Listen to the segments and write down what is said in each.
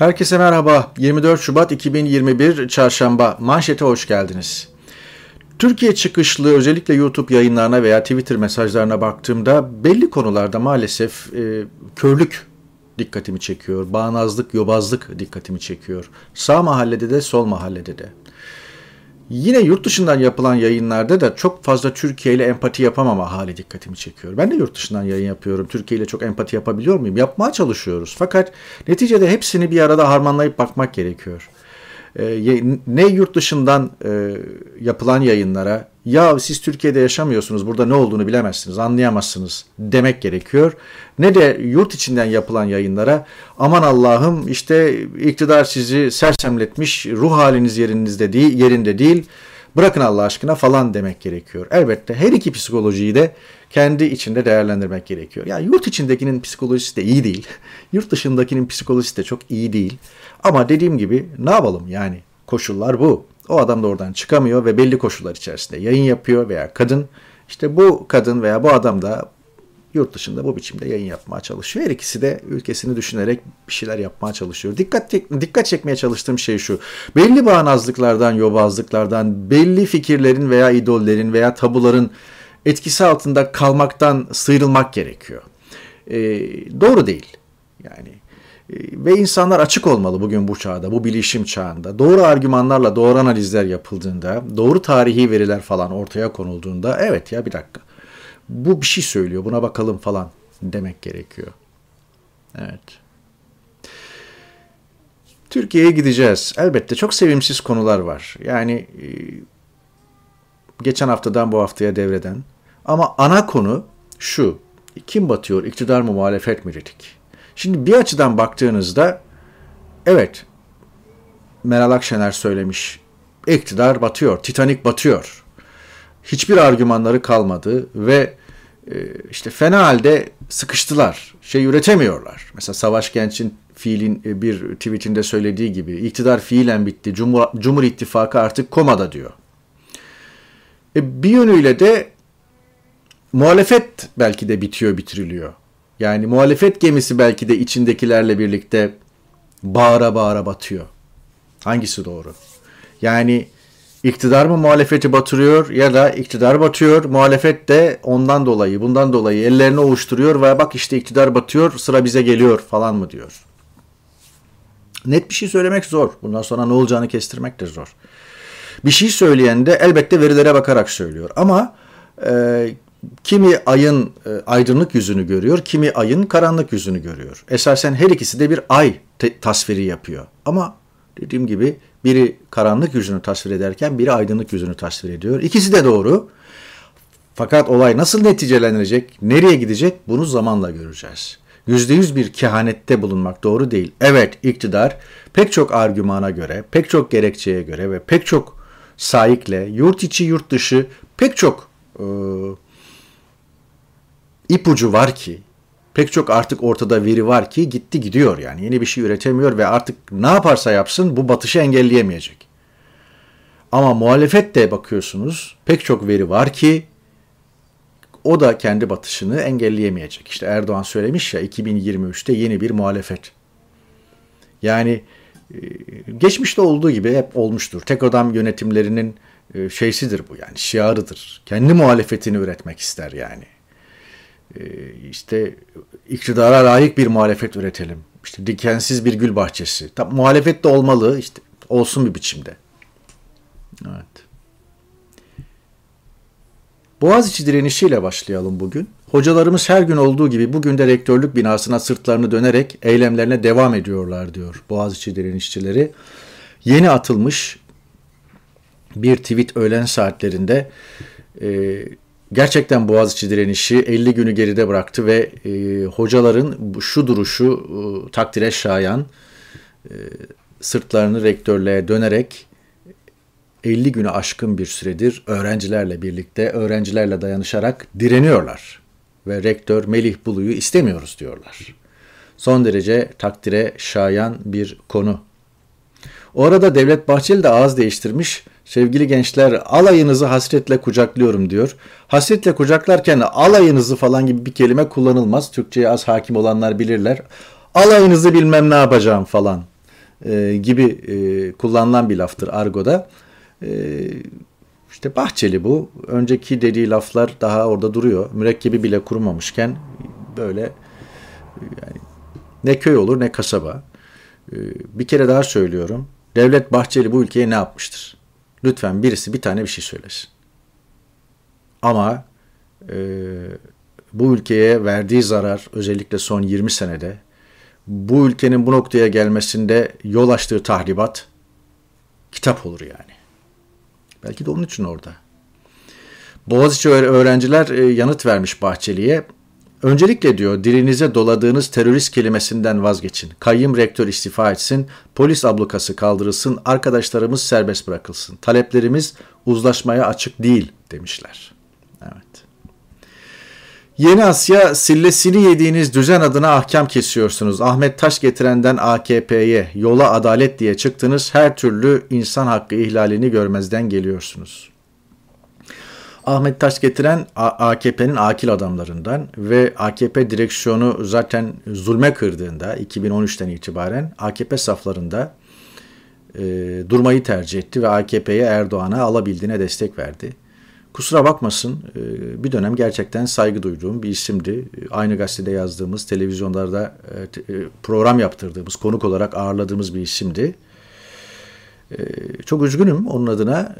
Herkese merhaba. 24 Şubat 2021 Çarşamba. Manşete hoş geldiniz. Türkiye çıkışlı özellikle YouTube yayınlarına veya Twitter mesajlarına baktığımda belli konularda maalesef e, körlük dikkatimi çekiyor. Bağnazlık, yobazlık dikkatimi çekiyor. Sağ mahallede de sol mahallede de. Yine yurt dışından yapılan yayınlarda da çok fazla Türkiye ile empati yapamama hali dikkatimi çekiyor. Ben de yurt dışından yayın yapıyorum. Türkiye ile çok empati yapabiliyor muyum? Yapmaya çalışıyoruz. Fakat neticede hepsini bir arada harmanlayıp bakmak gerekiyor. Ee, ne yurt dışından e, yapılan yayınlara ya siz Türkiye'de yaşamıyorsunuz burada ne olduğunu bilemezsiniz anlayamazsınız demek gerekiyor. Ne de yurt içinden yapılan yayınlara aman Allah'ım işte iktidar sizi sersemletmiş ruh haliniz yerinizde değil, yerinde değil bırakın Allah aşkına falan demek gerekiyor. Elbette her iki psikolojiyi de kendi içinde değerlendirmek gerekiyor. Yani yurt içindekinin psikolojisi de iyi değil. Yurt dışındakinin psikolojisi de çok iyi değil. Ama dediğim gibi ne yapalım yani koşullar bu. O adam da oradan çıkamıyor ve belli koşullar içerisinde yayın yapıyor veya kadın. İşte bu kadın veya bu adam da yurt dışında bu biçimde yayın yapmaya çalışıyor. Her ikisi de ülkesini düşünerek bir şeyler yapmaya çalışıyor. Dikkat dikkat çekmeye çalıştığım şey şu. Belli bağnazlıklardan, yobazlıklardan, belli fikirlerin veya idollerin veya tabuların etkisi altında kalmaktan sıyrılmak gerekiyor. E, doğru değil. Yani e, ve insanlar açık olmalı bugün bu çağda, bu bilişim çağında. Doğru argümanlarla doğru analizler yapıldığında, doğru tarihi veriler falan ortaya konulduğunda evet ya bir dakika. Bu bir şey söylüyor, buna bakalım falan demek gerekiyor. Evet. Türkiye'ye gideceğiz. Elbette çok sevimsiz konular var. Yani e, geçen haftadan bu haftaya devreden. Ama ana konu şu. Kim batıyor? İktidar mı muhalefet mi dedik. Şimdi bir açıdan baktığınızda evet Meral Akşener söylemiş. İktidar batıyor, Titanik batıyor. Hiçbir argümanları kalmadı ve işte fena halde sıkıştılar. Şey üretemiyorlar. Mesela Savaş Genç'in fiilin e, bir tweetinde söylediği gibi iktidar fiilen bitti. Cumhur, Cumhur İttifakı artık komada diyor. E, bir yönüyle de muhalefet belki de bitiyor bitiriliyor. Yani muhalefet gemisi belki de içindekilerle birlikte bağıra bağıra batıyor. Hangisi doğru? Yani iktidar mı muhalefeti batırıyor ya da iktidar batıyor, muhalefet de ondan dolayı, bundan dolayı ellerini ovuşturuyor ve bak işte iktidar batıyor, sıra bize geliyor falan mı diyor. Net bir şey söylemek zor. Bundan sonra ne olacağını kestirmek de zor. Bir şey söyleyen de elbette verilere bakarak söylüyor. Ama e, kimi ayın e, aydınlık yüzünü görüyor, kimi ayın karanlık yüzünü görüyor. Esasen her ikisi de bir ay tasviri yapıyor. Ama dediğim gibi biri karanlık yüzünü tasvir ederken biri aydınlık yüzünü tasvir ediyor. İkisi de doğru. Fakat olay nasıl neticelenecek, nereye gidecek bunu zamanla göreceğiz. Yüzde yüz bir kehanette bulunmak doğru değil. Evet iktidar pek çok argümana göre, pek çok gerekçeye göre ve pek çok sahikle yurt içi yurt dışı pek çok e, ipucu var ki pek çok artık ortada veri var ki gitti gidiyor yani yeni bir şey üretemiyor ve artık ne yaparsa yapsın bu batışı engelleyemeyecek. Ama muhalefet de bakıyorsunuz pek çok veri var ki o da kendi batışını engelleyemeyecek. İşte Erdoğan söylemiş ya 2023'te yeni bir muhalefet. Yani e, geçmişte olduğu gibi hep olmuştur. Tek adam yönetimlerinin e, şeysidir bu yani şiarıdır. Kendi muhalefetini üretmek ister yani. Ee, işte iktidara layık bir muhalefet üretelim. İşte dikensiz bir gül bahçesi. Tam muhalefet de olmalı işte olsun bir biçimde. Evet. Boğaziçi direnişiyle başlayalım bugün. Hocalarımız her gün olduğu gibi bugün de rektörlük binasına sırtlarını dönerek eylemlerine devam ediyorlar diyor Boğaziçi direnişçileri. Yeni atılmış bir tweet öğlen saatlerinde e, gerçekten Boğaziçi direnişi 50 günü geride bıraktı ve e, hocaların şu duruşu e, takdire şayan e, sırtlarını rektörlüğe dönerek 50 günü aşkın bir süredir öğrencilerle birlikte, öğrencilerle dayanışarak direniyorlar. Ve rektör Melih Bulu'yu istemiyoruz diyorlar. Son derece takdire şayan bir konu. O arada Devlet Bahçeli de ağız değiştirmiş Sevgili gençler alayınızı hasretle kucaklıyorum diyor. Hasretle kucaklarken alayınızı falan gibi bir kelime kullanılmaz. Türkçe'ye az hakim olanlar bilirler. Alayınızı bilmem ne yapacağım falan. e, gibi e, kullanılan bir laftır argoda. E, işte Bahçeli bu. Önceki dediği laflar daha orada duruyor. Mürekkebi bile kurumamışken böyle yani ne köy olur ne kasaba. E, bir kere daha söylüyorum. Devlet Bahçeli bu ülkeye ne yapmıştır? Lütfen birisi bir tane bir şey söylesin. Ama e, bu ülkeye verdiği zarar özellikle son 20 senede bu ülkenin bu noktaya gelmesinde yol açtığı tahribat kitap olur yani. Belki de onun için orada. Boğaziçi öğrenciler e, yanıt vermiş Bahçeli'ye. Öncelikle diyor dilinize doladığınız terörist kelimesinden vazgeçin. Kayyım rektör istifa etsin, polis ablukası kaldırılsın, arkadaşlarımız serbest bırakılsın. Taleplerimiz uzlaşmaya açık değil demişler. Evet. Yeni Asya sillesini yediğiniz düzen adına ahkam kesiyorsunuz. Ahmet Taş getirenden AKP'ye yola adalet diye çıktınız. Her türlü insan hakkı ihlalini görmezden geliyorsunuz. Ahmet Taş getiren AKP'nin akil adamlarından ve AKP direksiyonu zaten zulme kırdığında 2013'ten itibaren AKP saflarında e, durmayı tercih etti ve AKP'ye Erdoğan'a alabildiğine destek verdi. Kusura bakmasın e, bir dönem gerçekten saygı duyduğum bir isimdi. Aynı gazetede yazdığımız, televizyonlarda e, e, program yaptırdığımız, konuk olarak ağırladığımız bir isimdi. Çok üzgünüm onun adına.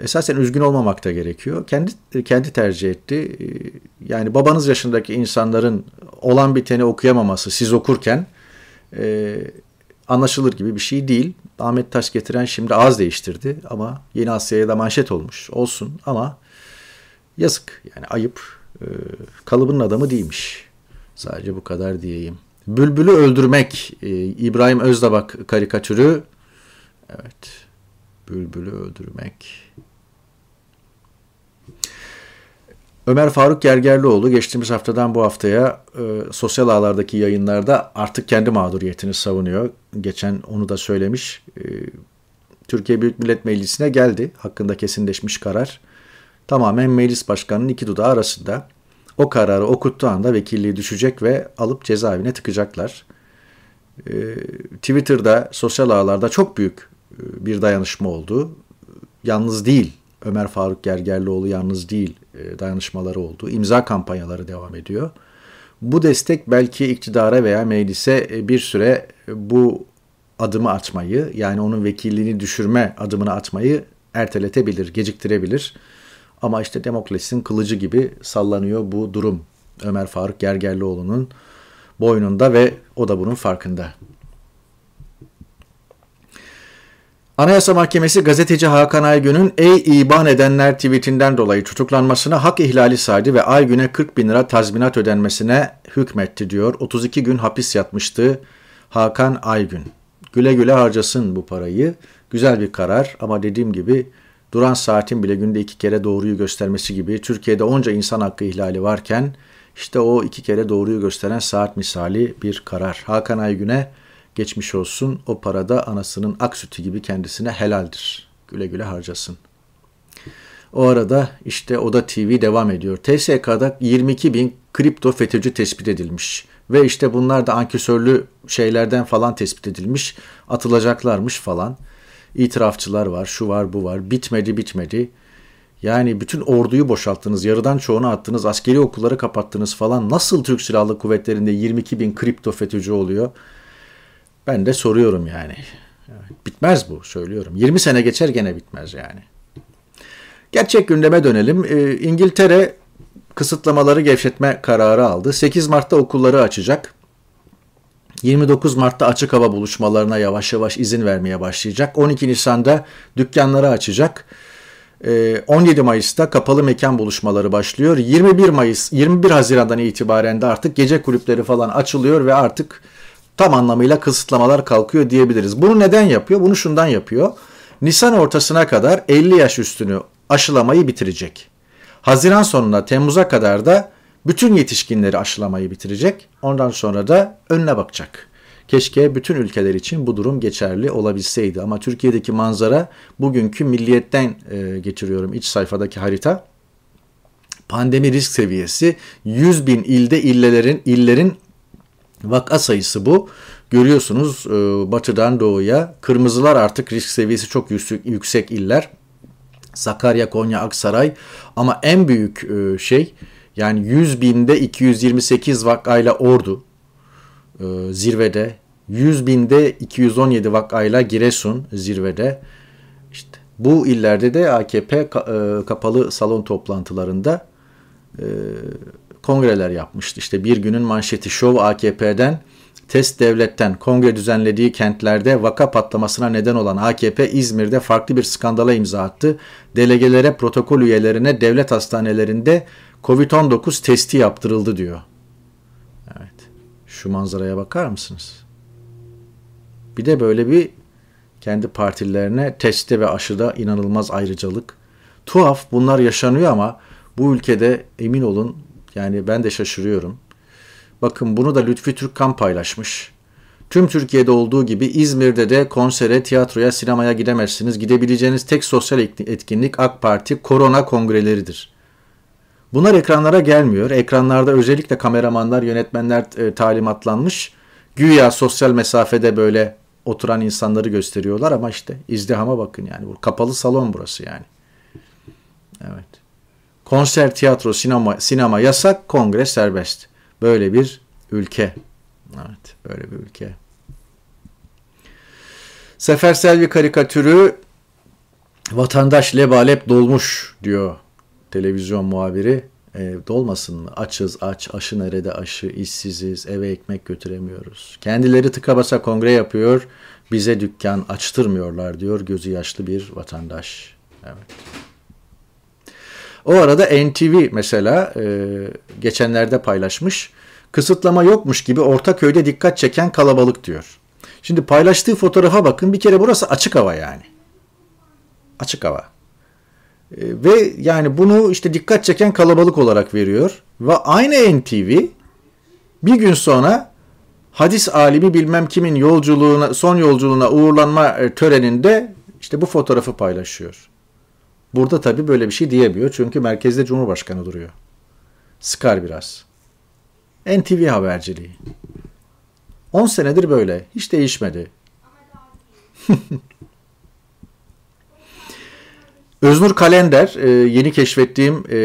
Esasen üzgün olmamak da gerekiyor. Kendi kendi tercih etti. Yani babanız yaşındaki insanların olan biteni okuyamaması siz okurken anlaşılır gibi bir şey değil. Ahmet Taş getiren şimdi az değiştirdi ama Yeni Asya'ya da manşet olmuş. Olsun ama yazık yani ayıp. Ee, kalıbının adamı değilmiş. Sadece bu kadar diyeyim. Bülbülü öldürmek e, İbrahim Özdabak karikatürü. Evet. Bülbülü öldürmek. Ömer Faruk Gergerlioğlu geçtiğimiz haftadan bu haftaya e, sosyal ağlardaki yayınlarda artık kendi mağduriyetini savunuyor. Geçen onu da söylemiş. E, Türkiye Büyük Millet Meclisi'ne geldi. Hakkında kesinleşmiş karar. Tamamen meclis başkanının iki dudağı arasında. O kararı okuttuğu anda vekilliği düşecek ve alıp cezaevine tıkacaklar. E, Twitter'da, sosyal ağlarda çok büyük bir dayanışma oldu. Yalnız değil Ömer Faruk Gergerlioğlu yalnız değil e, dayanışmaları oldu. İmza kampanyaları devam ediyor. Bu destek belki iktidara veya meclise e, bir süre e, bu adımı atmayı yani onun vekilliğini düşürme adımını atmayı erteletebilir, geciktirebilir. Ama işte demokrasinin kılıcı gibi sallanıyor bu durum Ömer Faruk Gergerlioğlu'nun boynunda ve o da bunun farkında. Anayasa Mahkemesi gazeteci Hakan Aygün'ün ey iban edenler tweetinden dolayı tutuklanmasına hak ihlali saydı ve Aygün'e 40 bin lira tazminat ödenmesine hükmetti diyor. 32 gün hapis yatmıştı Hakan Aygün. Güle güle harcasın bu parayı. Güzel bir karar ama dediğim gibi duran saatin bile günde iki kere doğruyu göstermesi gibi Türkiye'de onca insan hakkı ihlali varken işte o iki kere doğruyu gösteren saat misali bir karar. Hakan Aygün'e Geçmiş olsun o parada anasının ak sütü gibi kendisine helaldir. Güle güle harcasın. O arada işte Oda TV devam ediyor. TSK'da 22 bin kripto FETÖ'cü tespit edilmiş. Ve işte bunlar da ankesörlü şeylerden falan tespit edilmiş. Atılacaklarmış falan. İtirafçılar var, şu var, bu var. Bitmedi, bitmedi. Yani bütün orduyu boşalttınız, yarıdan çoğunu attınız, askeri okulları kapattınız falan. Nasıl Türk Silahlı Kuvvetleri'nde 22 bin kripto FETÖ'cü oluyor? Ben de soruyorum yani. Bitmez bu söylüyorum. 20 sene geçer gene bitmez yani. Gerçek gündeme dönelim. Ee, İngiltere kısıtlamaları gevşetme kararı aldı. 8 Mart'ta okulları açacak. 29 Mart'ta açık hava buluşmalarına yavaş yavaş izin vermeye başlayacak. 12 Nisan'da dükkanları açacak. 17 ee, Mayıs'ta kapalı mekan buluşmaları başlıyor. 21 Mayıs, 21 Haziran'dan itibaren de artık gece kulüpleri falan açılıyor ve artık tam anlamıyla kısıtlamalar kalkıyor diyebiliriz. Bunu neden yapıyor? Bunu şundan yapıyor. Nisan ortasına kadar 50 yaş üstünü aşılamayı bitirecek. Haziran sonuna Temmuz'a kadar da bütün yetişkinleri aşılamayı bitirecek. Ondan sonra da önüne bakacak. Keşke bütün ülkeler için bu durum geçerli olabilseydi. Ama Türkiye'deki manzara bugünkü milliyetten e, getiriyorum iç sayfadaki harita. Pandemi risk seviyesi 100 bin ilde illelerin illerin Vaka sayısı bu. görüyorsunuz e, batıdan doğuya. Kırmızılar artık risk seviyesi çok yüksek iller. Sakarya, Konya, Aksaray ama en büyük e, şey yani 100 binde 228 vakayla Ordu e, zirvede. 100 binde 217 vakayla Giresun zirvede. İşte bu illerde de AKP kapalı salon toplantılarında kongreler yapmıştı. İşte bir günün manşeti şov AKP'den test devletten kongre düzenlediği kentlerde vaka patlamasına neden olan AKP İzmir'de farklı bir skandala imza attı. Delegelere, protokol üyelerine devlet hastanelerinde Covid-19 testi yaptırıldı diyor. Evet. Şu manzaraya bakar mısınız? Bir de böyle bir kendi partilerine testte ve aşıda inanılmaz ayrıcalık. Tuhaf bunlar yaşanıyor ama bu ülkede emin olun yani ben de şaşırıyorum. Bakın bunu da Lütfi Türkkan paylaşmış. Tüm Türkiye'de olduğu gibi İzmir'de de konsere, tiyatroya, sinemaya gidemezsiniz. Gidebileceğiniz tek sosyal etkinlik AK Parti korona kongreleridir. Bunlar ekranlara gelmiyor. Ekranlarda özellikle kameramanlar, yönetmenler e, talimatlanmış. Güya sosyal mesafede böyle oturan insanları gösteriyorlar ama işte izdihama bakın yani. Bu kapalı salon burası yani. Evet. Konser, tiyatro, sinema, sinema yasak, kongre serbest. Böyle bir ülke. Evet, böyle bir ülke. Sefer Selvi karikatürü vatandaş lebalep dolmuş diyor televizyon muhabiri. E, dolmasın mı? Açız aç, aşı nerede aşı, işsiziz, eve ekmek götüremiyoruz. Kendileri tıka basa kongre yapıyor, bize dükkan açtırmıyorlar diyor gözü yaşlı bir vatandaş. Evet. O arada NTV mesela e, geçenlerde paylaşmış. Kısıtlama yokmuş gibi Ortaköy'de dikkat çeken kalabalık diyor. Şimdi paylaştığı fotoğrafa bakın. Bir kere burası açık hava yani. Açık hava. E, ve yani bunu işte dikkat çeken kalabalık olarak veriyor. Ve aynı NTV bir gün sonra hadis alimi bilmem kimin yolculuğuna son yolculuğuna uğurlanma e, töreninde işte bu fotoğrafı paylaşıyor. Burada tabii böyle bir şey diyemiyor çünkü merkezde Cumhurbaşkanı duruyor. Sıkar biraz. NTV haberciliği. 10 senedir böyle. Hiç değişmedi. Öznur Kalender e, yeni keşfettiğim e,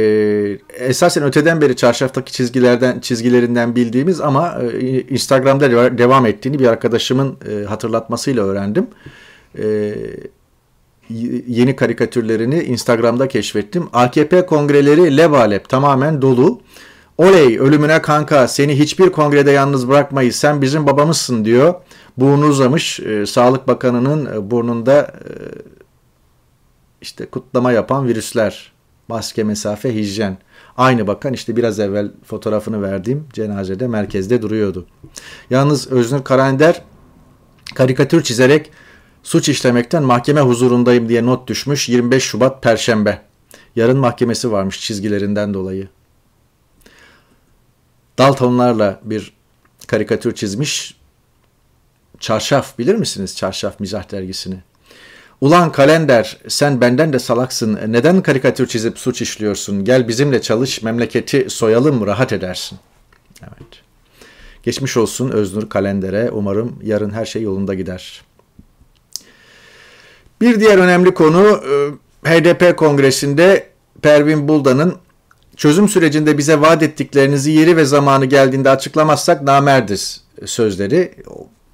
esasen öteden beri çarşaftaki çizgilerden çizgilerinden bildiğimiz ama e, Instagram'da devam ettiğini bir arkadaşımın hatırlatmasıyla öğrendim yeni karikatürlerini Instagram'da keşfettim. AKP kongreleri lebalep tamamen dolu. Oley ölümüne kanka seni hiçbir kongrede yalnız bırakmayız sen bizim babamızsın diyor. Burnu uzamış e, Sağlık Bakanı'nın e, burnunda e, işte kutlama yapan virüsler. Maske, mesafe, hijyen. Aynı bakan işte biraz evvel fotoğrafını verdiğim cenazede merkezde duruyordu. Yalnız Öznur Karender karikatür çizerek Suç işlemekten mahkeme huzurundayım diye not düşmüş 25 Şubat Perşembe. Yarın mahkemesi varmış çizgilerinden dolayı. Daltonlarla bir karikatür çizmiş. Çarşaf bilir misiniz Çarşaf Mizah dergisini? Ulan kalender sen benden de salaksın. Neden karikatür çizip suç işliyorsun? Gel bizimle çalış memleketi soyalım rahat edersin. Evet. Geçmiş olsun Öznur Kalender'e. Umarım yarın her şey yolunda gider. Bir diğer önemli konu e, HDP kongresinde Pervin Buldan'ın çözüm sürecinde bize vaat ettiklerinizi yeri ve zamanı geldiğinde açıklamazsak namerdiz sözleri.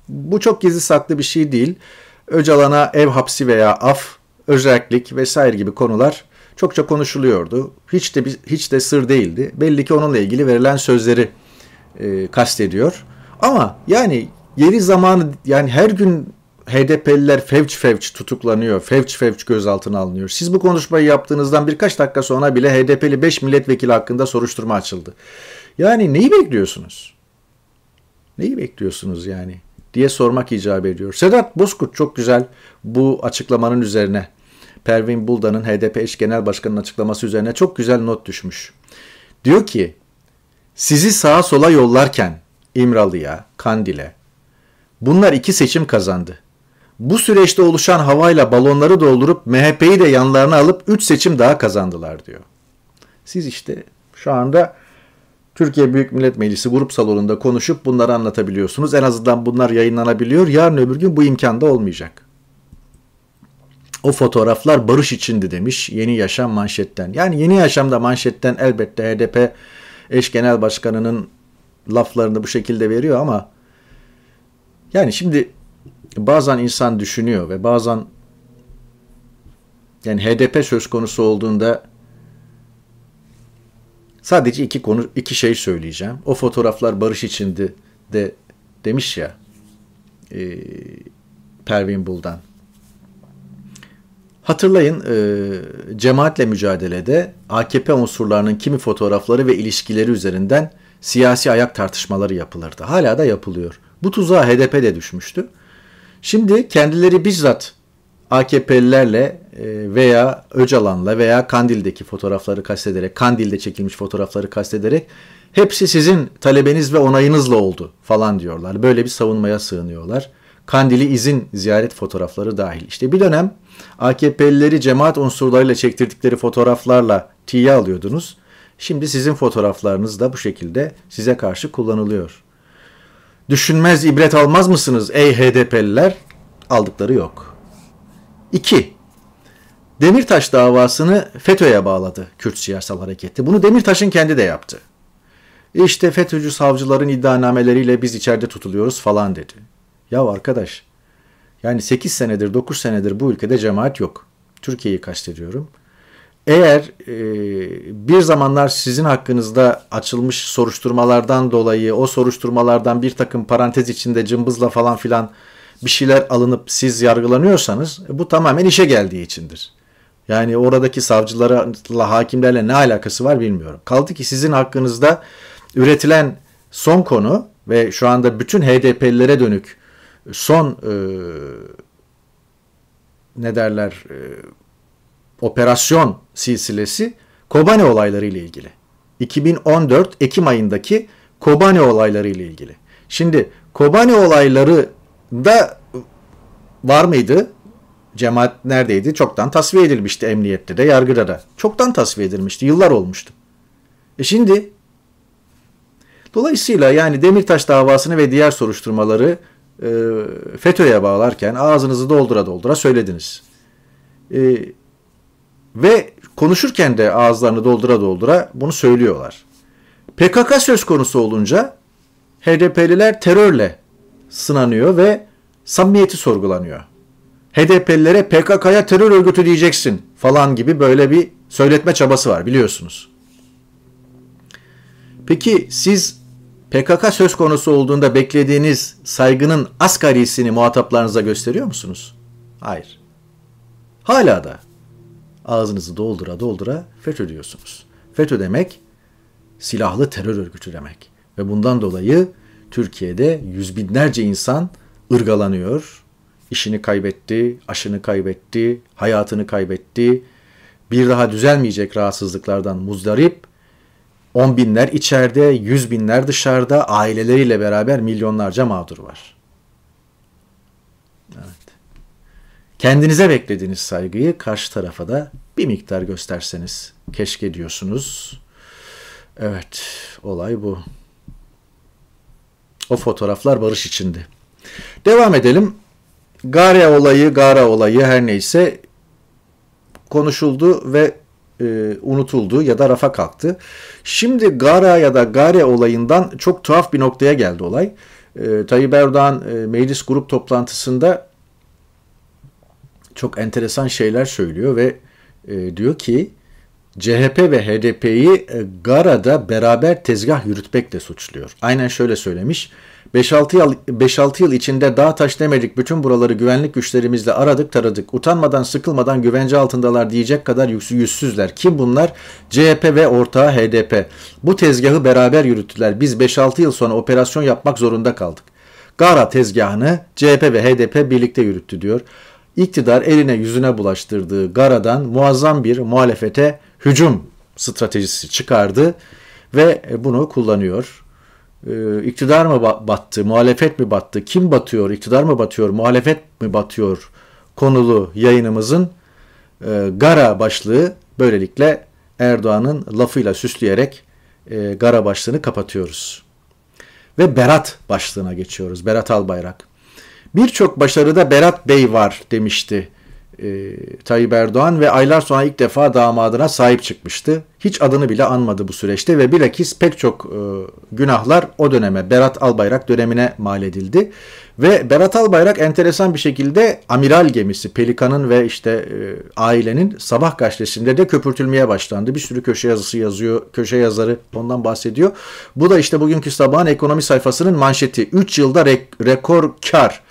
Bu çok gizli saklı bir şey değil. Öcalan'a ev hapsi veya af, özellik vesaire gibi konular çokça konuşuluyordu. Hiç de hiç de sır değildi. Belli ki onunla ilgili verilen sözleri e, kastediyor. Ama yani yeri zamanı yani her gün HDP'liler fevç fevç tutuklanıyor, fevç fevç gözaltına alınıyor. Siz bu konuşmayı yaptığınızdan birkaç dakika sonra bile HDP'li 5 milletvekili hakkında soruşturma açıldı. Yani neyi bekliyorsunuz? Neyi bekliyorsunuz yani? diye sormak icap ediyor. Sedat Bozkurt çok güzel bu açıklamanın üzerine Pervin Buldan'ın HDP eş genel başkanının açıklaması üzerine çok güzel not düşmüş. Diyor ki sizi sağa sola yollarken İmralı'ya, Kandil'e bunlar iki seçim kazandı. Bu süreçte oluşan havayla balonları doldurup MHP'yi de yanlarına alıp 3 seçim daha kazandılar diyor. Siz işte şu anda Türkiye Büyük Millet Meclisi grup salonunda konuşup bunları anlatabiliyorsunuz. En azından bunlar yayınlanabiliyor. Yarın öbür gün bu imkan da olmayacak. O fotoğraflar barış içindi demiş Yeni Yaşam manşetten. Yani Yeni Yaşam'da manşetten elbette HDP eş genel başkanının laflarını bu şekilde veriyor ama yani şimdi bazen insan düşünüyor ve bazen yani HDP söz konusu olduğunda sadece iki konu iki şey söyleyeceğim. O fotoğraflar barış içindi de demiş ya e, Pervin Buldan. Hatırlayın e, cemaatle mücadelede AKP unsurlarının kimi fotoğrafları ve ilişkileri üzerinden siyasi ayak tartışmaları yapılırdı. Hala da yapılıyor. Bu tuzağa HDP de düşmüştü. Şimdi kendileri bizzat AKP'lilerle e, veya Öcalan'la veya Kandil'deki fotoğrafları kastederek, Kandil'de çekilmiş fotoğrafları kastederek hepsi sizin talebeniz ve onayınızla oldu falan diyorlar. Böyle bir savunmaya sığınıyorlar. Kandili izin ziyaret fotoğrafları dahil. İşte bir dönem AKP'lileri cemaat unsurlarıyla çektirdikleri fotoğraflarla tiye alıyordunuz. Şimdi sizin fotoğraflarınız da bu şekilde size karşı kullanılıyor. Düşünmez ibret almaz mısınız ey HDP'liler? Aldıkları yok. 2. Demirtaş davasını FETÖ'ye bağladı Kürt siyasal hareketi. Bunu Demirtaş'ın kendi de yaptı. İşte FETÖ'cü savcıların iddianameleriyle biz içeride tutuluyoruz falan dedi. Ya arkadaş yani 8 senedir 9 senedir bu ülkede cemaat yok. Türkiye'yi kastediyorum. Eğer e, bir zamanlar sizin hakkınızda açılmış soruşturmalardan dolayı o soruşturmalardan bir takım parantez içinde cımbızla falan filan bir şeyler alınıp siz yargılanıyorsanız bu tamamen işe geldiği içindir. Yani oradaki savcılarla, hakimlerle ne alakası var bilmiyorum. Kaldı ki sizin hakkınızda üretilen son konu ve şu anda bütün HDP'lilere dönük son e, ne derler e, operasyon silsilesi Kobane olayları ile ilgili. 2014 Ekim ayındaki Kobane olayları ile ilgili. Şimdi Kobane olayları da var mıydı? Cemaat neredeydi? Çoktan tasfiye edilmişti emniyette de, yargıda da. Çoktan tasfiye edilmişti. Yıllar olmuştu. E şimdi dolayısıyla yani Demirtaş davasını ve diğer soruşturmaları e, FETÖ'ye bağlarken ağzınızı doldura doldura söylediniz. E, ve konuşurken de ağızlarını doldura doldura bunu söylüyorlar. PKK söz konusu olunca HDP'liler terörle sınanıyor ve samimiyeti sorgulanıyor. HDP'lilere PKK'ya terör örgütü diyeceksin falan gibi böyle bir söyletme çabası var biliyorsunuz. Peki siz PKK söz konusu olduğunda beklediğiniz saygının asgarisini muhataplarınıza gösteriyor musunuz? Hayır. Hala da ağzınızı doldura doldura FETÖ diyorsunuz. FETÖ demek silahlı terör örgütü demek. Ve bundan dolayı Türkiye'de yüz binlerce insan ırgalanıyor, işini kaybetti, aşını kaybetti, hayatını kaybetti, bir daha düzelmeyecek rahatsızlıklardan muzdarip, on binler içeride, yüz binler dışarıda, aileleriyle beraber milyonlarca mağdur var. Evet. Kendinize beklediğiniz saygıyı karşı tarafa da bir miktar gösterseniz keşke diyorsunuz. Evet, olay bu. O fotoğraflar barış içindi. Devam edelim. Gare olayı, Gara olayı her neyse konuşuldu ve e, unutuldu ya da rafa kalktı. Şimdi Gara ya da Gare olayından çok tuhaf bir noktaya geldi olay. E, Tayyip Erdoğan e, meclis grup toplantısında çok enteresan şeyler söylüyor ve e, diyor ki CHP ve HDP'yi e, Gara'da beraber tezgah yürütmekle suçluyor. Aynen şöyle söylemiş. 5-6 yıl, 5-6 yıl içinde dağ taş demedik bütün buraları güvenlik güçlerimizle aradık taradık. Utanmadan sıkılmadan güvence altındalar diyecek kadar yüzsüzler. Kim bunlar? CHP ve ortağı HDP. Bu tezgahı beraber yürüttüler. Biz 5-6 yıl sonra operasyon yapmak zorunda kaldık. Gara tezgahını CHP ve HDP birlikte yürüttü diyor. İktidar eline yüzüne bulaştırdığı Gara'dan muazzam bir muhalefete hücum stratejisi çıkardı ve bunu kullanıyor. Ee, iktidar mı battı, muhalefet mi battı, kim batıyor, iktidar mı batıyor, muhalefet mi batıyor konulu yayınımızın e, Gara başlığı böylelikle Erdoğan'ın lafıyla süsleyerek e, Gara başlığını kapatıyoruz. Ve Berat başlığına geçiyoruz. Berat Albayrak. Birçok başarıda Berat Bey var demişti e, Tayyip Erdoğan ve aylar sonra ilk defa damadına sahip çıkmıştı. Hiç adını bile anmadı bu süreçte ve bilakis pek çok e, günahlar o döneme Berat Albayrak dönemine mal edildi. Ve Berat Albayrak enteresan bir şekilde amiral gemisi Pelikan'ın ve işte e, ailenin sabah gazetesinde de köpürtülmeye başlandı. Bir sürü köşe yazısı yazıyor, köşe yazarı ondan bahsediyor. Bu da işte bugünkü sabahın ekonomi sayfasının manşeti. 3 yılda re- rekor kar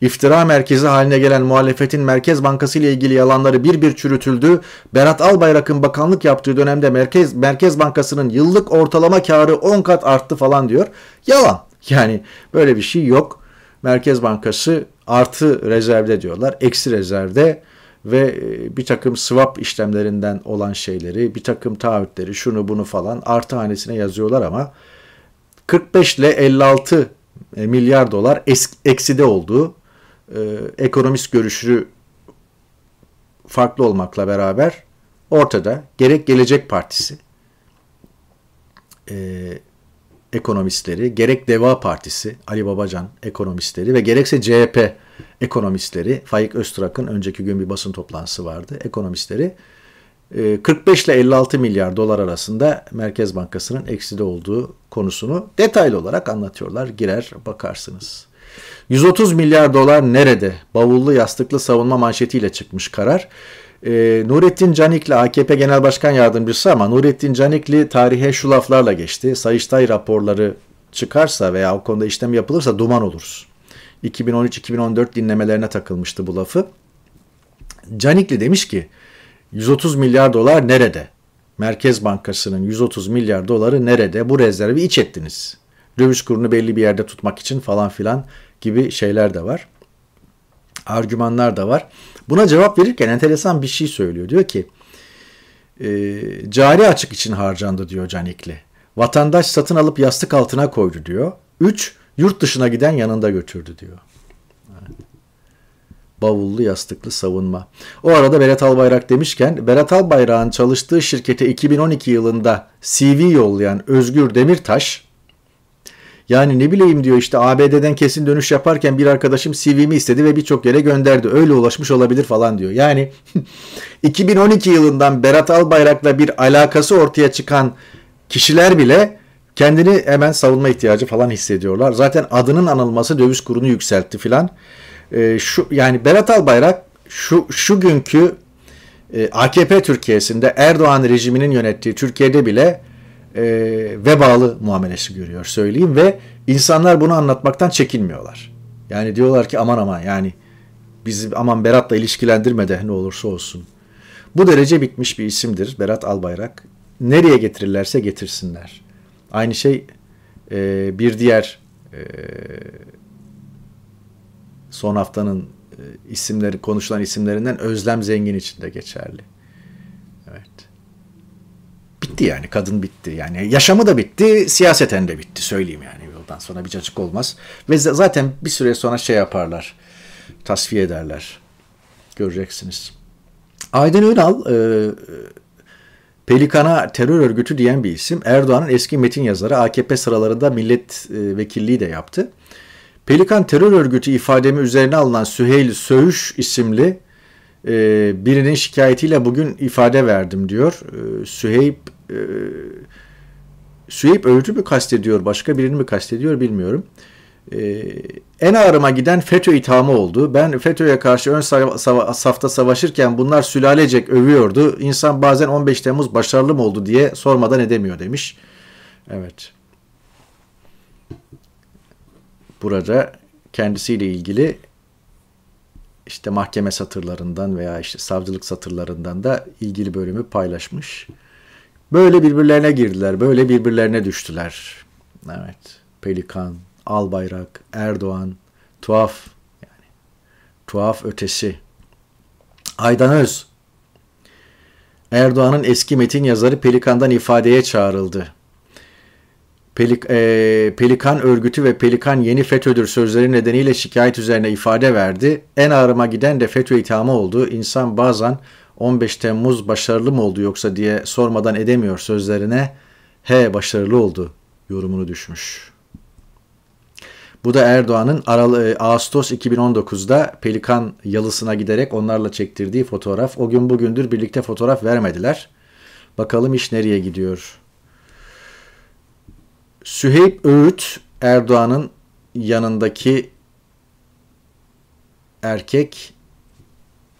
İftira merkezi haline gelen muhalefetin Merkez Bankası ile ilgili yalanları bir bir çürütüldü. Berat Albayrak'ın bakanlık yaptığı dönemde Merkez Merkez Bankası'nın yıllık ortalama karı 10 kat arttı falan diyor. Yalan. Yani böyle bir şey yok. Merkez Bankası artı rezervde diyorlar. Eksi rezervde ve e, bir takım swap işlemlerinden olan şeyleri, bir takım taahhütleri, şunu bunu falan artı hanesine yazıyorlar ama 45 ile 56 e, milyar dolar ekside olduğu e, ekonomist görüşü farklı olmakla beraber ortada gerek Gelecek Partisi e, ekonomistleri, gerek Deva Partisi, Ali Babacan ekonomistleri ve gerekse CHP ekonomistleri, Faik Öztrak'ın önceki gün bir basın toplantısı vardı, ekonomistleri 45 e, ile 56 milyar dolar arasında Merkez Bankası'nın ekside olduğu konusunu detaylı olarak anlatıyorlar. Girer bakarsınız. 130 milyar dolar nerede? Bavullu yastıklı savunma manşetiyle çıkmış karar. E, Nurettin Canikli AKP Genel Başkan Yardımcısı ama Nurettin Canikli tarihe şu laflarla geçti. Sayıştay raporları çıkarsa veya o konuda işlem yapılırsa duman oluruz. 2013-2014 dinlemelerine takılmıştı bu lafı. Canikli demiş ki 130 milyar dolar nerede? Merkez Bankası'nın 130 milyar doları nerede? Bu rezervi iç ettiniz. Döviz kurunu belli bir yerde tutmak için falan filan gibi şeyler de var. Argümanlar da var. Buna cevap verirken enteresan bir şey söylüyor. Diyor ki e, cari açık için harcandı diyor Canikli. Vatandaş satın alıp yastık altına koydu diyor. Üç, yurt dışına giden yanında götürdü diyor. Bavullu yastıklı savunma. O arada Berat Albayrak demişken Berat Albayrak'ın çalıştığı şirkete 2012 yılında CV yollayan Özgür Demirtaş yani ne bileyim diyor işte ABD'den kesin dönüş yaparken bir arkadaşım CV'mi istedi ve birçok yere gönderdi. Öyle ulaşmış olabilir falan diyor. Yani 2012 yılından Berat Albayrak'la bir alakası ortaya çıkan kişiler bile kendini hemen savunma ihtiyacı falan hissediyorlar. Zaten adının anılması döviz kurunu yükseltti filan. E, şu yani Berat Albayrak şu şu günkü e, AKP Türkiye'sinde Erdoğan rejiminin yönettiği Türkiye'de bile e, vebalı muamelesi görüyor söyleyeyim ve insanlar bunu anlatmaktan çekinmiyorlar. Yani diyorlar ki aman aman yani biz aman Berat'la ilişkilendirme de ne olursa olsun. Bu derece bitmiş bir isimdir Berat Albayrak. Nereye getirirlerse getirsinler. Aynı şey e, bir diğer e, son haftanın e, isimleri konuşulan isimlerinden Özlem Zengin için de geçerli bitti yani. Kadın bitti. Yani yaşamı da bitti, siyaseten de bitti söyleyeyim yani. Yoldan sonra bir cacık olmaz. Ve zaten bir süre sonra şey yaparlar. Tasfiye ederler. Göreceksiniz. Aydın Ünal e, Pelikan'a terör örgütü diyen bir isim. Erdoğan'ın eski metin yazarı AKP sıralarında milletvekilliği de yaptı. Pelikan terör örgütü ifademi üzerine alınan Süheyl Söğüş isimli e, birinin şikayetiyle bugün ifade verdim diyor. E, Süheyb e, Süheyb Öğüt'ü mü kastediyor, başka birini mi kastediyor bilmiyorum. E, en ağrıma giden FETÖ ithamı oldu. Ben FETÖ'ye karşı ön safta savaşırken bunlar sülalecek övüyordu. İnsan bazen 15 Temmuz başarılı mı oldu diye sormadan edemiyor demiş. Evet. Burada kendisiyle ilgili işte mahkeme satırlarından veya işte savcılık satırlarından da ilgili bölümü paylaşmış. Böyle birbirlerine girdiler, böyle birbirlerine düştüler. Evet, Pelikan, Albayrak, Erdoğan, tuhaf yani tuhaf ötesi. Aydan Öz, Erdoğan'ın eski metin yazarı Pelikan'dan ifadeye çağrıldı. Pelik, e, Pelikan örgütü ve Pelikan yeni FETÖ'dür sözleri nedeniyle şikayet üzerine ifade verdi. En ağrıma giden de FETÖ ithamı oldu. İnsan bazen 15 Temmuz başarılı mı oldu yoksa diye sormadan edemiyor sözlerine He başarılı oldu yorumunu düşmüş. Bu da Erdoğan'ın Aralı, e, Ağustos 2019'da Pelikan yalısına giderek onlarla çektirdiği fotoğraf. O gün bugündür birlikte fotoğraf vermediler. Bakalım iş nereye gidiyor. Süheyb Öğüt Erdoğan'ın yanındaki erkek.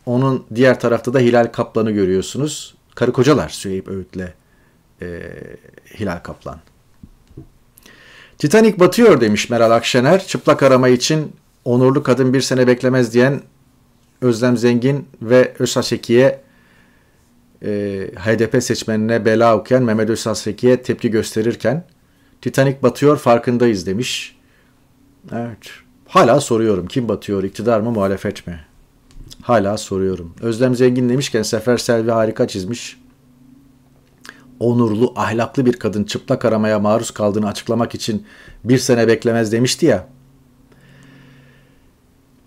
Onun diğer tarafta da Hilal Kaplan'ı görüyorsunuz. Karı kocalar Süheyb Öğüt'le e, Hilal Kaplan. Titanic batıyor demiş Meral Akşener. Çıplak arama için onurlu kadın bir sene beklemez diyen Özlem Zengin ve Özhaseki'ye e, HDP seçmenine bela okuyan Mehmet Özhaseki'ye tepki gösterirken Titanic batıyor farkındayız demiş. Evet. Hala soruyorum kim batıyor iktidar mı muhalefet mi? Hala soruyorum. Özlem Zengin demişken Sefer Selvi harika çizmiş onurlu, ahlaklı bir kadın çıplak aramaya maruz kaldığını açıklamak için bir sene beklemez demişti ya.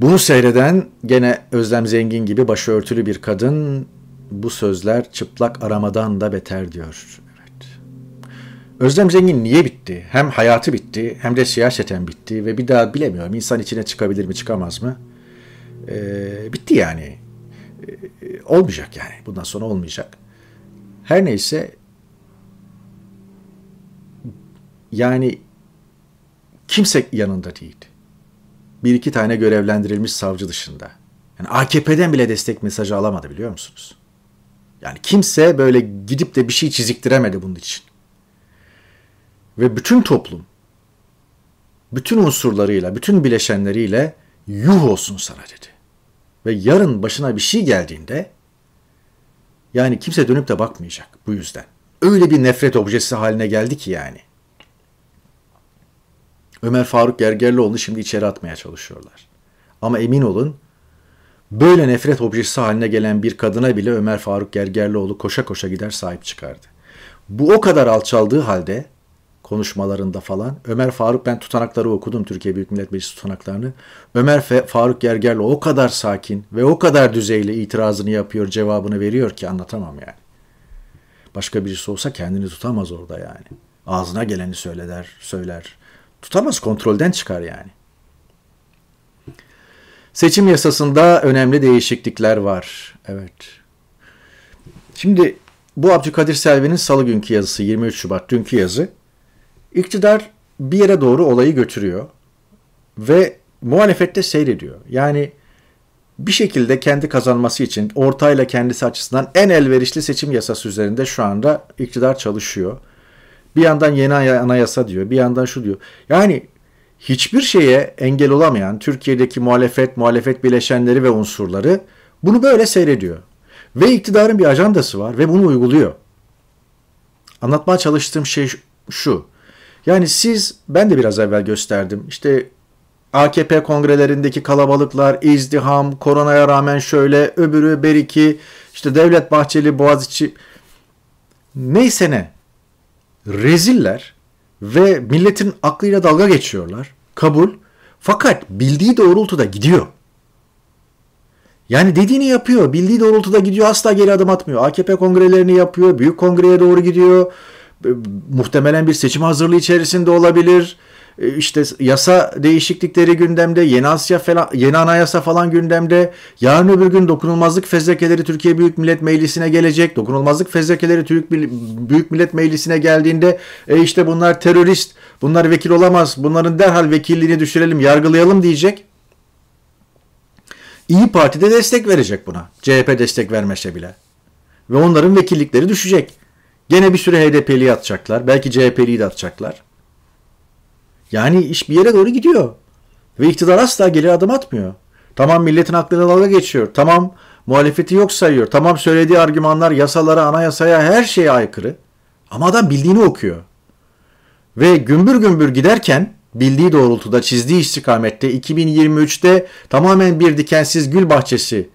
Bunu seyreden gene Özlem Zengin gibi başörtülü bir kadın bu sözler çıplak aramadan da beter diyor. Evet. Özlem Zengin niye bitti? Hem hayatı bitti hem de siyaseten bitti ve bir daha bilemiyorum insan içine çıkabilir mi çıkamaz mı? Ee, bitti yani. Ee, olmayacak yani. Bundan sonra olmayacak. Her neyse yani kimse yanında değil. Bir iki tane görevlendirilmiş savcı dışında. Yani AKP'den bile destek mesajı alamadı biliyor musunuz? Yani kimse böyle gidip de bir şey çiziktiremedi bunun için. Ve bütün toplum, bütün unsurlarıyla, bütün bileşenleriyle yuh olsun sana dedi. Ve yarın başına bir şey geldiğinde yani kimse dönüp de bakmayacak bu yüzden. Öyle bir nefret objesi haline geldi ki yani. Ömer Faruk Gergerlioğlu'nu şimdi içeri atmaya çalışıyorlar. Ama emin olun böyle nefret objesi haline gelen bir kadına bile Ömer Faruk Gergerlioğlu koşa koşa gider sahip çıkardı. Bu o kadar alçaldığı halde konuşmalarında falan Ömer Faruk ben tutanakları okudum Türkiye Büyük Millet Meclisi tutanaklarını. Ömer Faruk Gergerlioğlu o kadar sakin ve o kadar düzeyli itirazını yapıyor, cevabını veriyor ki anlatamam yani. Başka birisi olsa kendini tutamaz orada yani. Ağzına geleni söyler, söyler tutamaz kontrolden çıkar yani. Seçim yasasında önemli değişiklikler var. Evet. Şimdi bu Abdülkadir Selvi'nin salı günkü yazısı 23 Şubat dünkü yazı. İktidar bir yere doğru olayı götürüyor ve muhalefette seyrediyor. Yani bir şekilde kendi kazanması için ortayla kendisi açısından en elverişli seçim yasası üzerinde şu anda iktidar çalışıyor. Bir yandan yeni anayasa diyor, bir yandan şu diyor. Yani hiçbir şeye engel olamayan Türkiye'deki muhalefet, muhalefet bileşenleri ve unsurları bunu böyle seyrediyor. Ve iktidarın bir ajandası var ve bunu uyguluyor. Anlatmaya çalıştığım şey şu. Yani siz, ben de biraz evvel gösterdim. İşte AKP kongrelerindeki kalabalıklar, izdiham, koronaya rağmen şöyle, öbürü beriki, işte Devlet Bahçeli, Boğaziçi, neyse ne reziller ve milletin aklıyla dalga geçiyorlar. Kabul. Fakat bildiği doğrultuda gidiyor. Yani dediğini yapıyor. Bildiği doğrultuda gidiyor. Asla geri adım atmıyor. AKP kongrelerini yapıyor. Büyük kongreye doğru gidiyor. Muhtemelen bir seçim hazırlığı içerisinde olabilir. E, işte yasa değişiklikleri gündemde, yeni Asya falan, yeni anayasa falan gündemde. Yarın öbür gün dokunulmazlık fezlekeleri Türkiye Büyük Millet Meclisi'ne gelecek. Dokunulmazlık fezlekeleri Türk Büyük Millet Meclisi'ne geldiğinde e işte bunlar terörist, bunlar vekil olamaz. Bunların derhal vekilliğini düşürelim, yargılayalım diyecek. İyi Parti de destek verecek buna. CHP destek vermese bile. Ve onların vekillikleri düşecek. Gene bir süre HDP'liyi atacaklar. Belki CHP'liyi de atacaklar. Yani iş bir yere doğru gidiyor. Ve iktidar asla geri adım atmıyor. Tamam milletin aklına dalga geçiyor. Tamam muhalefeti yok sayıyor. Tamam söylediği argümanlar yasalara, anayasaya her şeye aykırı. Ama adam bildiğini okuyor. Ve gümbür gümbür giderken bildiği doğrultuda çizdiği istikamette 2023'te tamamen bir dikensiz gül bahçesi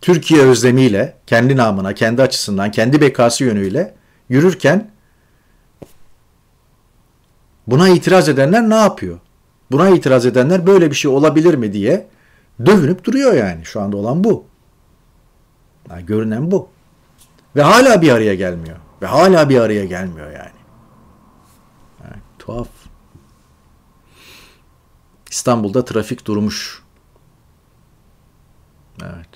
Türkiye özlemiyle, kendi namına, kendi açısından, kendi bekası yönüyle yürürken Buna itiraz edenler ne yapıyor? Buna itiraz edenler böyle bir şey olabilir mi diye dövünüp duruyor yani. Şu anda olan bu. Yani görünen bu. Ve hala bir araya gelmiyor. Ve hala bir araya gelmiyor yani. Tuhaf. İstanbul'da trafik durmuş. Evet.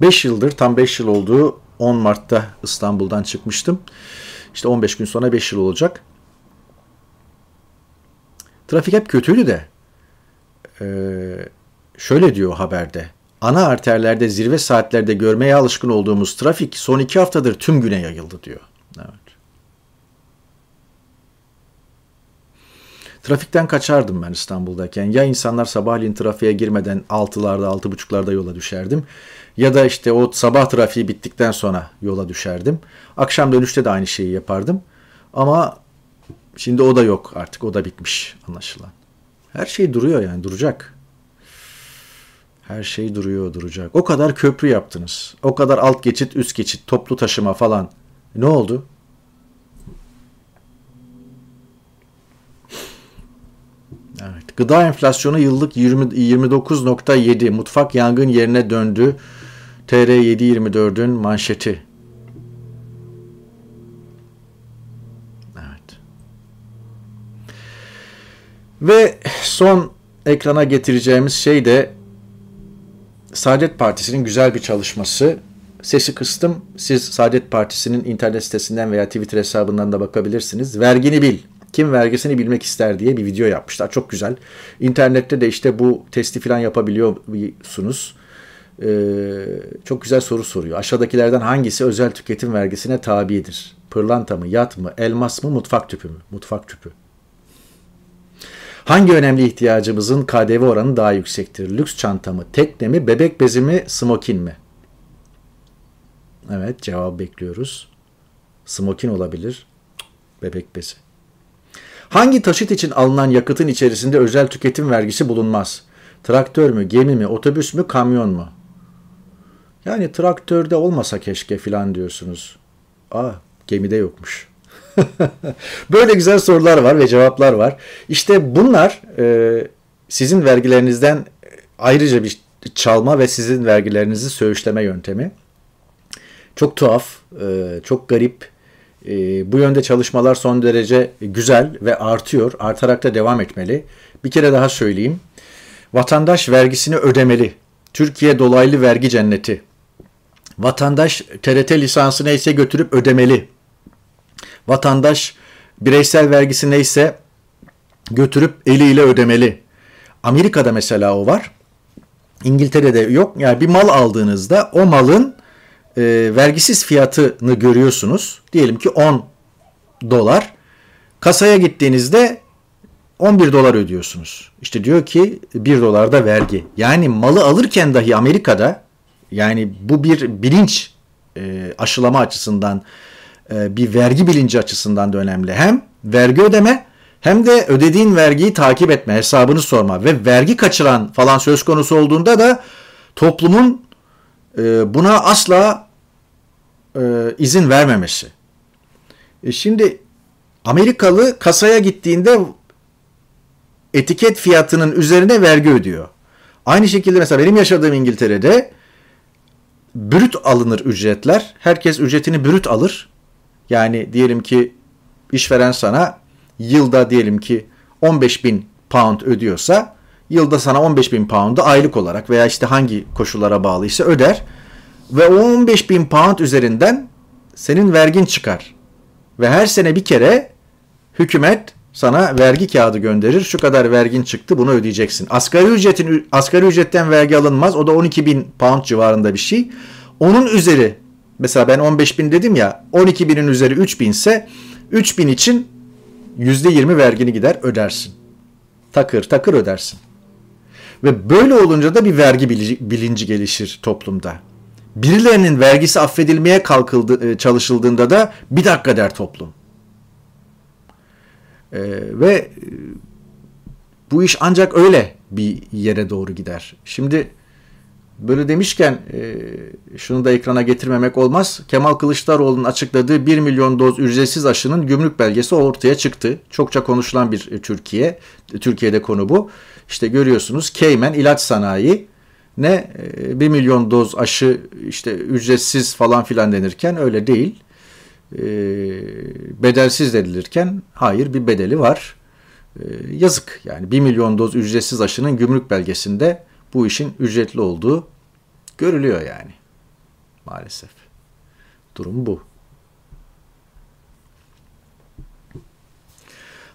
5 yıldır tam 5 yıl oldu. 10 Mart'ta İstanbul'dan çıkmıştım. İşte 15 gün sonra 5 yıl olacak. Trafik hep kötüydü de. Ee, şöyle diyor haberde. Ana arterlerde zirve saatlerde görmeye alışkın olduğumuz trafik son iki haftadır tüm güne yayıldı diyor. Evet. Trafikten kaçardım ben İstanbul'dayken. Ya insanlar sabahleyin trafiğe girmeden 6'larda 6.30'larda yola düşerdim. Ya da işte o sabah trafiği bittikten sonra yola düşerdim. Akşam dönüşte de aynı şeyi yapardım. Ama şimdi o da yok artık. O da bitmiş anlaşılan. Her şey duruyor yani duracak. Her şey duruyor duracak. O kadar köprü yaptınız. O kadar alt geçit üst geçit toplu taşıma falan. Ne oldu? Evet. Gıda enflasyonu yıllık 20, 29.7 mutfak yangın yerine döndü. TR 724'ün manşeti. Evet. Ve son ekrana getireceğimiz şey de Saadet Partisi'nin güzel bir çalışması. Sesi kıstım. Siz Saadet Partisi'nin internet sitesinden veya Twitter hesabından da bakabilirsiniz. Vergini bil. Kim vergisini bilmek ister diye bir video yapmışlar. Çok güzel. İnternette de işte bu testi falan yapabiliyorsunuz. Ee, çok güzel soru soruyor. Aşağıdakilerden hangisi özel tüketim vergisine tabidir? Pırlanta mı, yat mı, elmas mı, mutfak tüpü mü? Mutfak tüpü. Hangi önemli ihtiyacımızın KDV oranı daha yüksektir? Lüks çanta mı, tekne mi, bebek bezi mi, smokin mi? Evet cevap bekliyoruz. Smokin olabilir. Bebek bezi. Hangi taşıt için alınan yakıtın içerisinde özel tüketim vergisi bulunmaz? Traktör mü, gemi mi, otobüs mü, kamyon mu? Yani traktörde olmasa keşke filan diyorsunuz. Aa gemide yokmuş. Böyle güzel sorular var ve cevaplar var. İşte bunlar e, sizin vergilerinizden ayrıca bir çalma ve sizin vergilerinizi söğüşleme yöntemi. Çok tuhaf, e, çok garip. E, bu yönde çalışmalar son derece güzel ve artıyor. Artarak da devam etmeli. Bir kere daha söyleyeyim. Vatandaş vergisini ödemeli. Türkiye dolaylı vergi cenneti. Vatandaş TRT lisansı neyse götürüp ödemeli. Vatandaş bireysel vergisi neyse götürüp eliyle ödemeli. Amerika'da mesela o var. İngiltere'de yok. Yani bir mal aldığınızda o malın e, vergisiz fiyatını görüyorsunuz. Diyelim ki 10 dolar. Kasaya gittiğinizde 11 dolar ödüyorsunuz. İşte diyor ki 1 dolar da vergi. Yani malı alırken dahi Amerika'da yani bu bir bilinç e, aşılama açısından e, bir vergi bilinci açısından da önemli. Hem vergi ödeme hem de ödediğin vergiyi takip etme, hesabını sorma ve vergi kaçıran falan söz konusu olduğunda da toplumun e, buna asla e, izin vermemesi. E şimdi Amerikalı kasaya gittiğinde etiket fiyatının üzerine vergi ödüyor. Aynı şekilde mesela benim yaşadığım İngiltere'de brüt alınır ücretler. Herkes ücretini brüt alır. Yani diyelim ki işveren sana yılda diyelim ki 15 bin pound ödüyorsa yılda sana 15 bin pound'u aylık olarak veya işte hangi koşullara bağlıysa öder ve o 15 bin pound üzerinden senin vergin çıkar. Ve her sene bir kere hükümet sana vergi kağıdı gönderir. Şu kadar vergin çıktı bunu ödeyeceksin. Asgari ücretin asgari ücretten vergi alınmaz. O da 12 bin pound civarında bir şey. Onun üzeri mesela ben 15 bin dedim ya 12 binin üzeri 3 bin ise 3 bin için %20 vergini gider ödersin. Takır takır ödersin. Ve böyle olunca da bir vergi bilinci gelişir toplumda. Birilerinin vergisi affedilmeye kalkıldı, e, çalışıldığında da bir dakika der toplum. Ee, ve e, bu iş ancak öyle bir yere doğru gider. Şimdi böyle demişken e, şunu da ekrana getirmemek olmaz. Kemal Kılıçdaroğlu'nun açıkladığı 1 milyon doz ücretsiz aşının gümrük belgesi ortaya çıktı. Çokça konuşulan bir e, Türkiye. Türkiye'de konu bu. İşte görüyorsunuz Cayman ilaç sanayi ne 1 milyon doz aşı işte ücretsiz falan filan denirken öyle değil. E, bedelsiz denilirken hayır bir bedeli var. yazık yani 1 milyon doz ücretsiz aşının gümrük belgesinde bu işin ücretli olduğu görülüyor yani maalesef. Durum bu.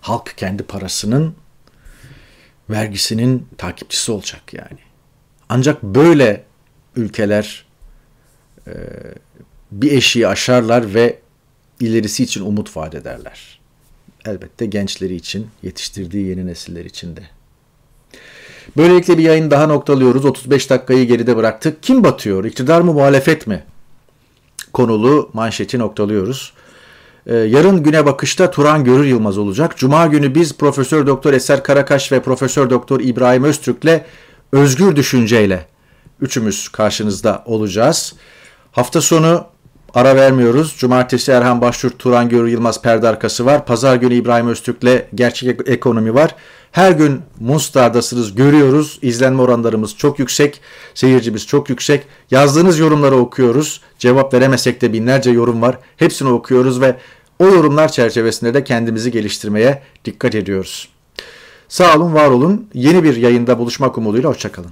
Halk kendi parasının vergisinin takipçisi olacak yani. Ancak böyle ülkeler e, bir eşiği aşarlar ve ilerisi için umut vaat ederler. Elbette gençleri için, yetiştirdiği yeni nesiller için de. Böylelikle bir yayın daha noktalıyoruz. 35 dakikayı geride bıraktık. Kim batıyor? İktidar mı, muhalefet mi? Konulu manşeti noktalıyoruz. Ee, yarın güne bakışta Turan Görür Yılmaz olacak. Cuma günü biz Profesör Doktor Eser Karakaş ve Profesör Doktor İbrahim Öztürk'le özgür düşünceyle üçümüz karşınızda olacağız. Hafta sonu ara vermiyoruz. Cumartesi Erhan Baştur, Turan Görür Yılmaz perde arkası var. Pazar günü İbrahim Öztürk'le gerçek ekonomi var. Her gün Munstar'dasınız görüyoruz. İzlenme oranlarımız çok yüksek. Seyircimiz çok yüksek. Yazdığınız yorumları okuyoruz. Cevap veremesek de binlerce yorum var. Hepsini okuyoruz ve o yorumlar çerçevesinde de kendimizi geliştirmeye dikkat ediyoruz. Sağ olun, var olun. Yeni bir yayında buluşmak umuduyla hoşçakalın.